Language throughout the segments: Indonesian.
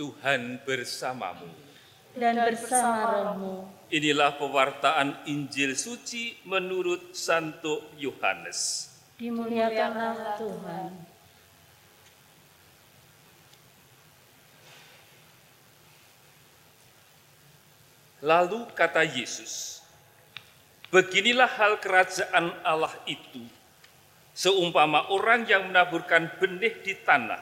Tuhan bersamamu. dan bersama rohmu. Inilah pewartaan Injil suci menurut Santo Yohanes. Dimuliakanlah Tuhan. Lalu kata Yesus, Beginilah hal kerajaan Allah itu. Seumpama orang yang menaburkan benih di tanah,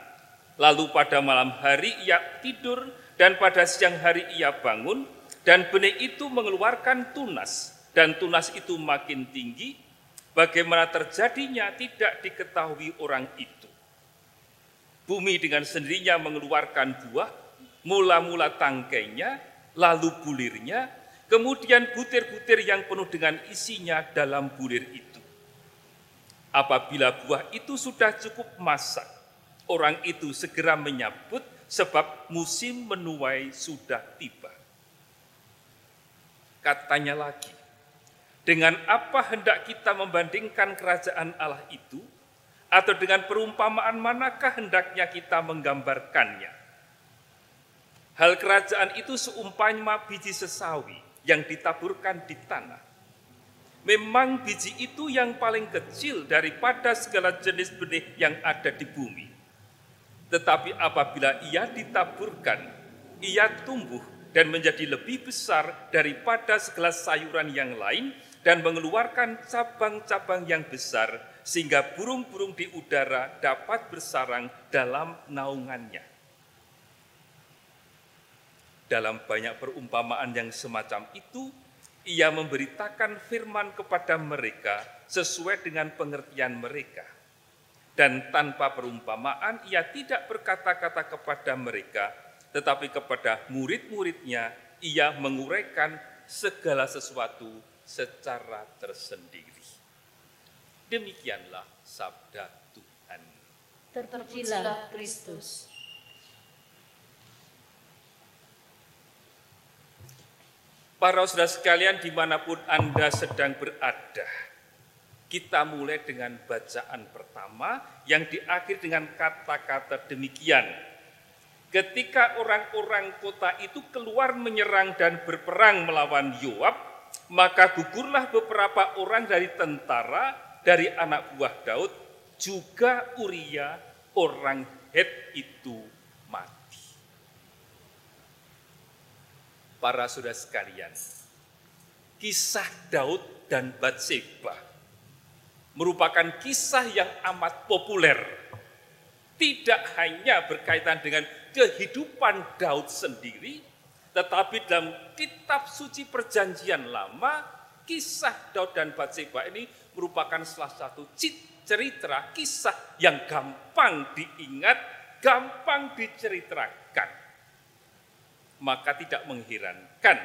lalu pada malam hari ia tidur dan pada siang hari ia bangun, dan benih itu mengeluarkan tunas, dan tunas itu makin tinggi, bagaimana terjadinya tidak diketahui orang itu. Bumi dengan sendirinya mengeluarkan buah, mula-mula tangkainya, lalu bulirnya, kemudian butir-butir yang penuh dengan isinya dalam bulir itu. Apabila buah itu sudah cukup masak, orang itu segera menyambut sebab musim menuai sudah tiba. Katanya lagi, dengan apa hendak kita membandingkan kerajaan Allah itu? Atau dengan perumpamaan manakah hendaknya kita menggambarkannya? Hal kerajaan itu seumpama biji sesawi yang ditaburkan di tanah. Memang biji itu yang paling kecil daripada segala jenis benih yang ada di bumi. Tetapi apabila ia ditaburkan, ia tumbuh dan menjadi lebih besar daripada segala sayuran yang lain dan mengeluarkan cabang-cabang yang besar sehingga burung-burung di udara dapat bersarang dalam naungannya. Dalam banyak perumpamaan yang semacam itu, ia memberitakan firman kepada mereka sesuai dengan pengertian mereka. Dan tanpa perumpamaan, ia tidak berkata-kata kepada mereka, tetapi kepada murid-muridnya, ia menguraikan segala sesuatu secara tersendiri. Demikianlah sabda Tuhan. Terpujilah Kristus. Para saudara sekalian di mana pun Anda sedang berada, kita mulai dengan bacaan pertama yang diakhiri dengan kata-kata demikian. Ketika orang-orang kota itu keluar menyerang dan berperang melawan Yoab, maka gugurlah beberapa orang dari tentara, dari anak buah Daud, juga Uria orang Het itu mati. Para saudara sekalian, kisah Daud dan Batseba merupakan kisah yang amat populer. Tidak hanya berkaitan dengan kehidupan Daud sendiri, tetapi dalam kitab suci perjanjian lama, kisah Daud dan Batseba ini merupakan salah satu cerita kisah yang gampang diingat, gampang diceritakan. Maka tidak mengherankan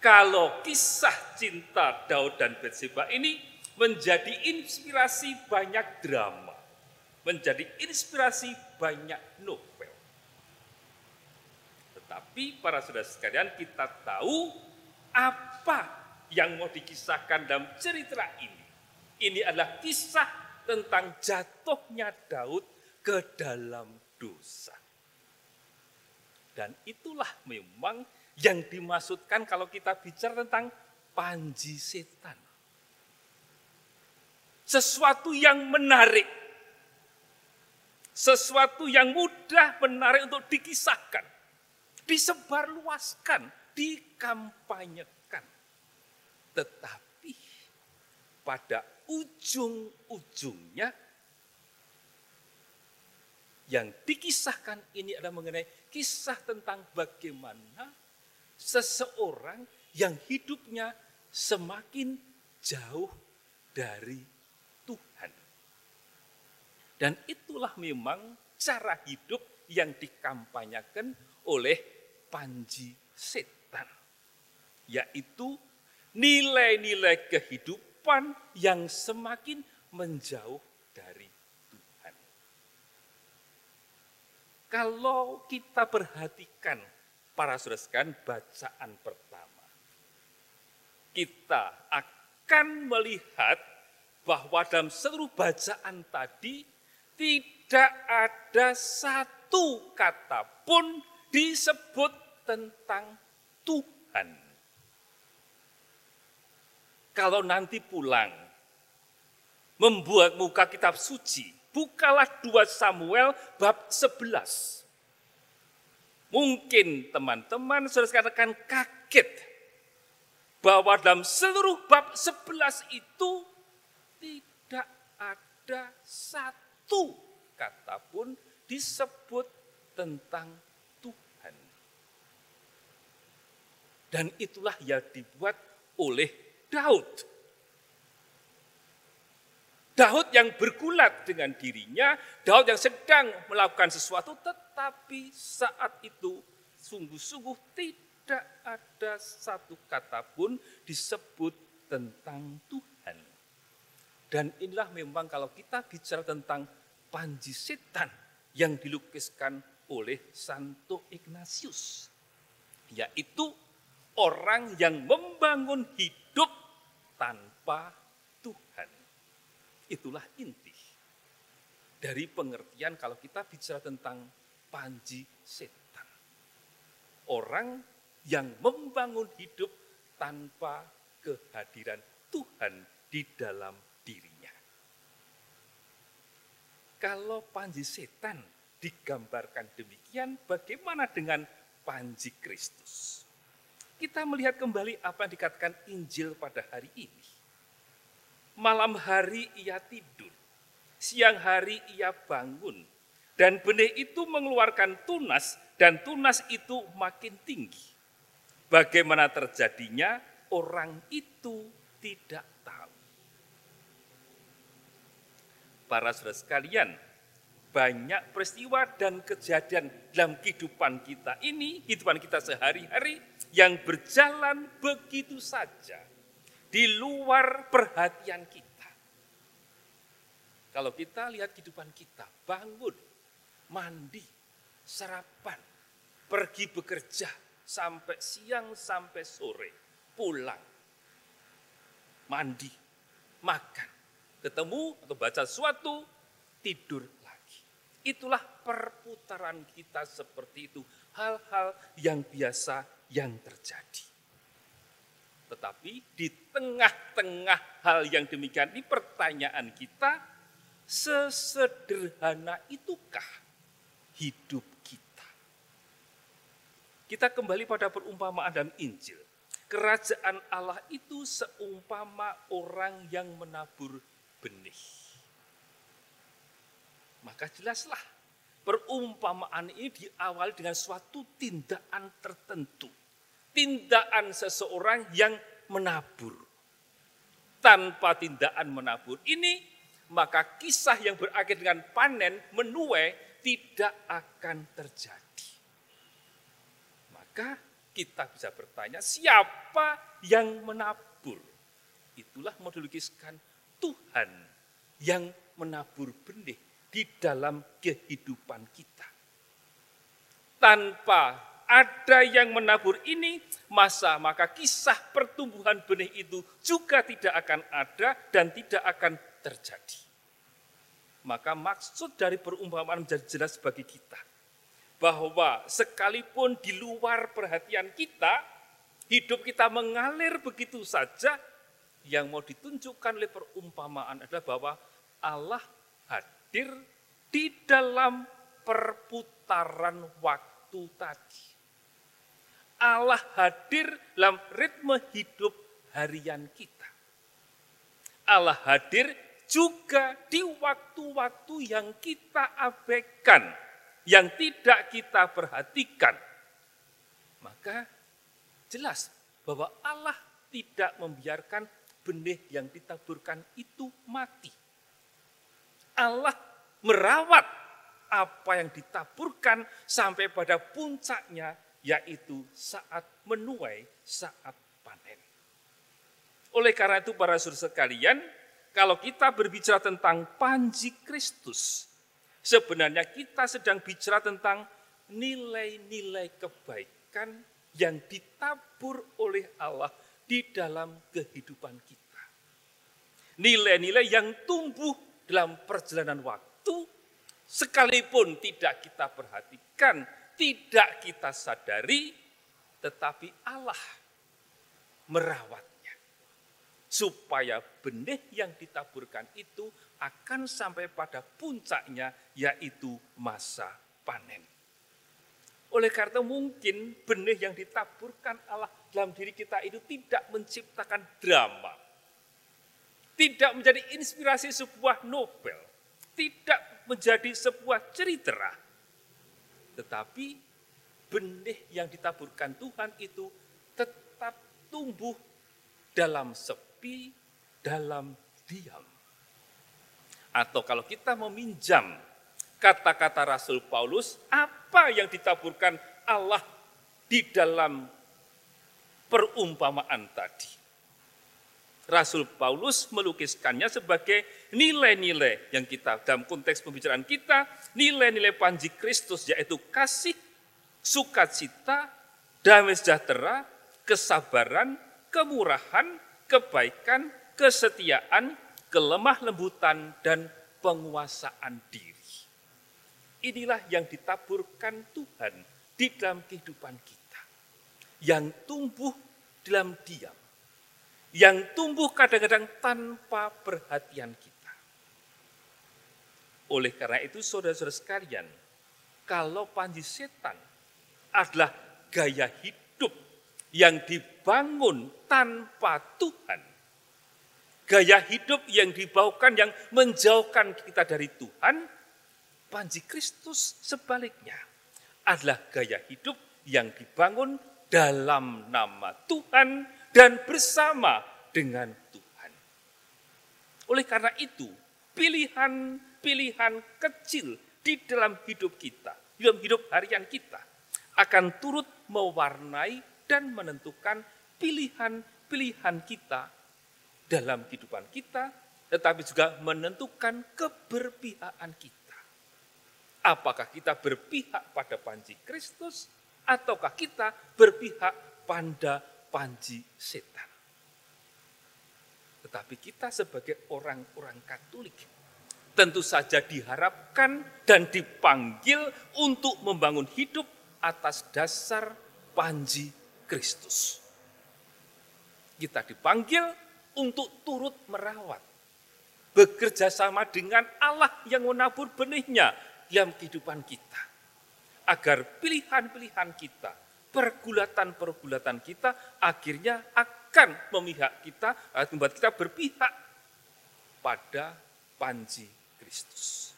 kalau kisah cinta Daud dan Batseba ini menjadi inspirasi banyak drama, menjadi inspirasi banyak novel. Tetapi para saudara sekalian kita tahu apa yang mau dikisahkan dalam cerita ini. Ini adalah kisah tentang jatuhnya Daud ke dalam dosa. Dan itulah memang yang dimaksudkan kalau kita bicara tentang panji setan. Sesuatu yang menarik. Sesuatu yang mudah menarik untuk dikisahkan. Disebarluaskan, dikampanyekan. Tetapi pada ujung-ujungnya yang dikisahkan ini adalah mengenai kisah tentang bagaimana seseorang yang hidupnya semakin jauh dari Tuhan. Dan itulah memang cara hidup yang dikampanyekan oleh Panji Setan. Yaitu nilai-nilai kehidupan yang semakin menjauh dari Tuhan. Kalau kita perhatikan para saudara bacaan pertama, kita akan melihat bahwa dalam seluruh bacaan tadi tidak ada satu kata pun disebut tentang Tuhan. Kalau nanti pulang, membuat muka kitab suci, bukalah 2 Samuel bab 11. Mungkin teman-teman saudara akan kaget bahwa dalam seluruh bab 11 itu tidak ada satu kata pun disebut tentang Tuhan. Dan itulah yang dibuat oleh Daud. Daud yang bergulat dengan dirinya, Daud yang sedang melakukan sesuatu, tetapi saat itu sungguh-sungguh tidak ada satu kata pun disebut tentang Tuhan. Dan inilah memang kalau kita bicara tentang panji setan yang dilukiskan oleh Santo Ignatius, yaitu orang yang membangun hidup tanpa Tuhan. Itulah inti dari pengertian kalau kita bicara tentang panji setan. Orang yang membangun hidup tanpa kehadiran Tuhan di dalam dirinya. Kalau panji setan digambarkan demikian, bagaimana dengan panji Kristus? Kita melihat kembali apa yang dikatakan Injil pada hari ini. Malam hari ia tidur, siang hari ia bangun, dan benih itu mengeluarkan tunas, dan tunas itu makin tinggi. Bagaimana terjadinya, orang itu tidak para saudara sekalian, banyak peristiwa dan kejadian dalam kehidupan kita ini, kehidupan kita sehari-hari yang berjalan begitu saja di luar perhatian kita. Kalau kita lihat kehidupan kita, bangun, mandi, sarapan, pergi bekerja sampai siang sampai sore, pulang, mandi, makan, ketemu atau baca sesuatu, tidur lagi. Itulah perputaran kita seperti itu. Hal-hal yang biasa yang terjadi. Tetapi di tengah-tengah hal yang demikian ini pertanyaan kita, sesederhana itukah hidup kita? Kita kembali pada perumpamaan dalam Injil. Kerajaan Allah itu seumpama orang yang menabur benih. Maka jelaslah perumpamaan ini diawali dengan suatu tindakan tertentu. Tindakan seseorang yang menabur. Tanpa tindakan menabur ini, maka kisah yang berakhir dengan panen menuai tidak akan terjadi. Maka kita bisa bertanya, siapa yang menabur? Itulah model lukiskan Tuhan yang menabur benih di dalam kehidupan kita. Tanpa ada yang menabur ini, masa maka kisah pertumbuhan benih itu juga tidak akan ada dan tidak akan terjadi. Maka maksud dari perumpamaan menjadi jelas bagi kita. Bahwa sekalipun di luar perhatian kita, hidup kita mengalir begitu saja, yang mau ditunjukkan oleh perumpamaan adalah bahwa Allah hadir di dalam perputaran waktu tadi. Allah hadir dalam ritme hidup harian kita. Allah hadir juga di waktu-waktu yang kita abaikan, yang tidak kita perhatikan. Maka jelas bahwa Allah tidak membiarkan benih yang ditaburkan itu mati. Allah merawat apa yang ditaburkan sampai pada puncaknya yaitu saat menuai, saat panen. Oleh karena itu para saudara sekalian, kalau kita berbicara tentang panji Kristus, sebenarnya kita sedang bicara tentang nilai-nilai kebaikan yang ditabur oleh Allah di dalam kehidupan kita. Nilai-nilai yang tumbuh dalam perjalanan waktu, sekalipun tidak kita perhatikan, tidak kita sadari, tetapi Allah merawatnya. Supaya benih yang ditaburkan itu akan sampai pada puncaknya, yaitu masa panen. Oleh karena mungkin benih yang ditaburkan Allah dalam diri kita itu tidak menciptakan drama. Tidak menjadi inspirasi sebuah novel. Tidak menjadi sebuah cerita. Tetapi benih yang ditaburkan Tuhan itu tetap tumbuh dalam sepi, dalam diam. Atau kalau kita meminjam kata-kata Rasul Paulus, apa yang ditaburkan Allah di dalam perumpamaan tadi. Rasul Paulus melukiskannya sebagai nilai-nilai yang kita dalam konteks pembicaraan kita, nilai-nilai panji Kristus yaitu kasih, sukacita, damai sejahtera, kesabaran, kemurahan, kebaikan, kesetiaan, kelemah lembutan dan penguasaan diri. Inilah yang ditaburkan Tuhan di dalam kehidupan kita. Yang tumbuh dalam diam. Yang tumbuh kadang-kadang tanpa perhatian kita. Oleh karena itu saudara-saudara sekalian, kalau panji setan adalah gaya hidup yang dibangun tanpa Tuhan, gaya hidup yang dibawakan yang menjauhkan kita dari Tuhan, Panji Kristus sebaliknya adalah gaya hidup yang dibangun dalam nama Tuhan dan bersama dengan Tuhan. Oleh karena itu, pilihan-pilihan kecil di dalam hidup kita, di dalam hidup harian kita, akan turut mewarnai dan menentukan pilihan-pilihan kita dalam kehidupan kita, tetapi juga menentukan keberpihakan kita. Apakah kita berpihak pada panji Kristus ataukah kita berpihak pada panji setan? Tetapi kita sebagai orang-orang Katolik tentu saja diharapkan dan dipanggil untuk membangun hidup atas dasar panji Kristus. Kita dipanggil untuk turut merawat, bekerja sama dengan Allah yang menabur benihnya dalam kehidupan kita. Agar pilihan-pilihan kita, pergulatan-pergulatan kita akhirnya akan memihak kita, membuat kita berpihak pada panji Kristus.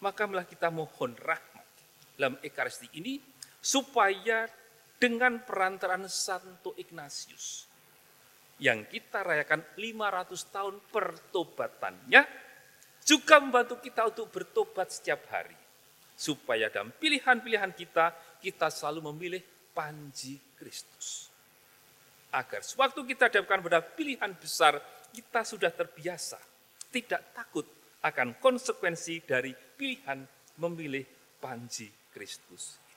Maka malah kita mohon rahmat dalam Ekaristi ini supaya dengan perantaraan Santo Ignatius yang kita rayakan 500 tahun pertobatannya, juga membantu kita untuk bertobat setiap hari. Supaya dalam pilihan-pilihan kita, kita selalu memilih panji Kristus. Agar sewaktu kita dapatkan pada pilihan besar, kita sudah terbiasa, tidak takut akan konsekuensi dari pilihan memilih panji Kristus.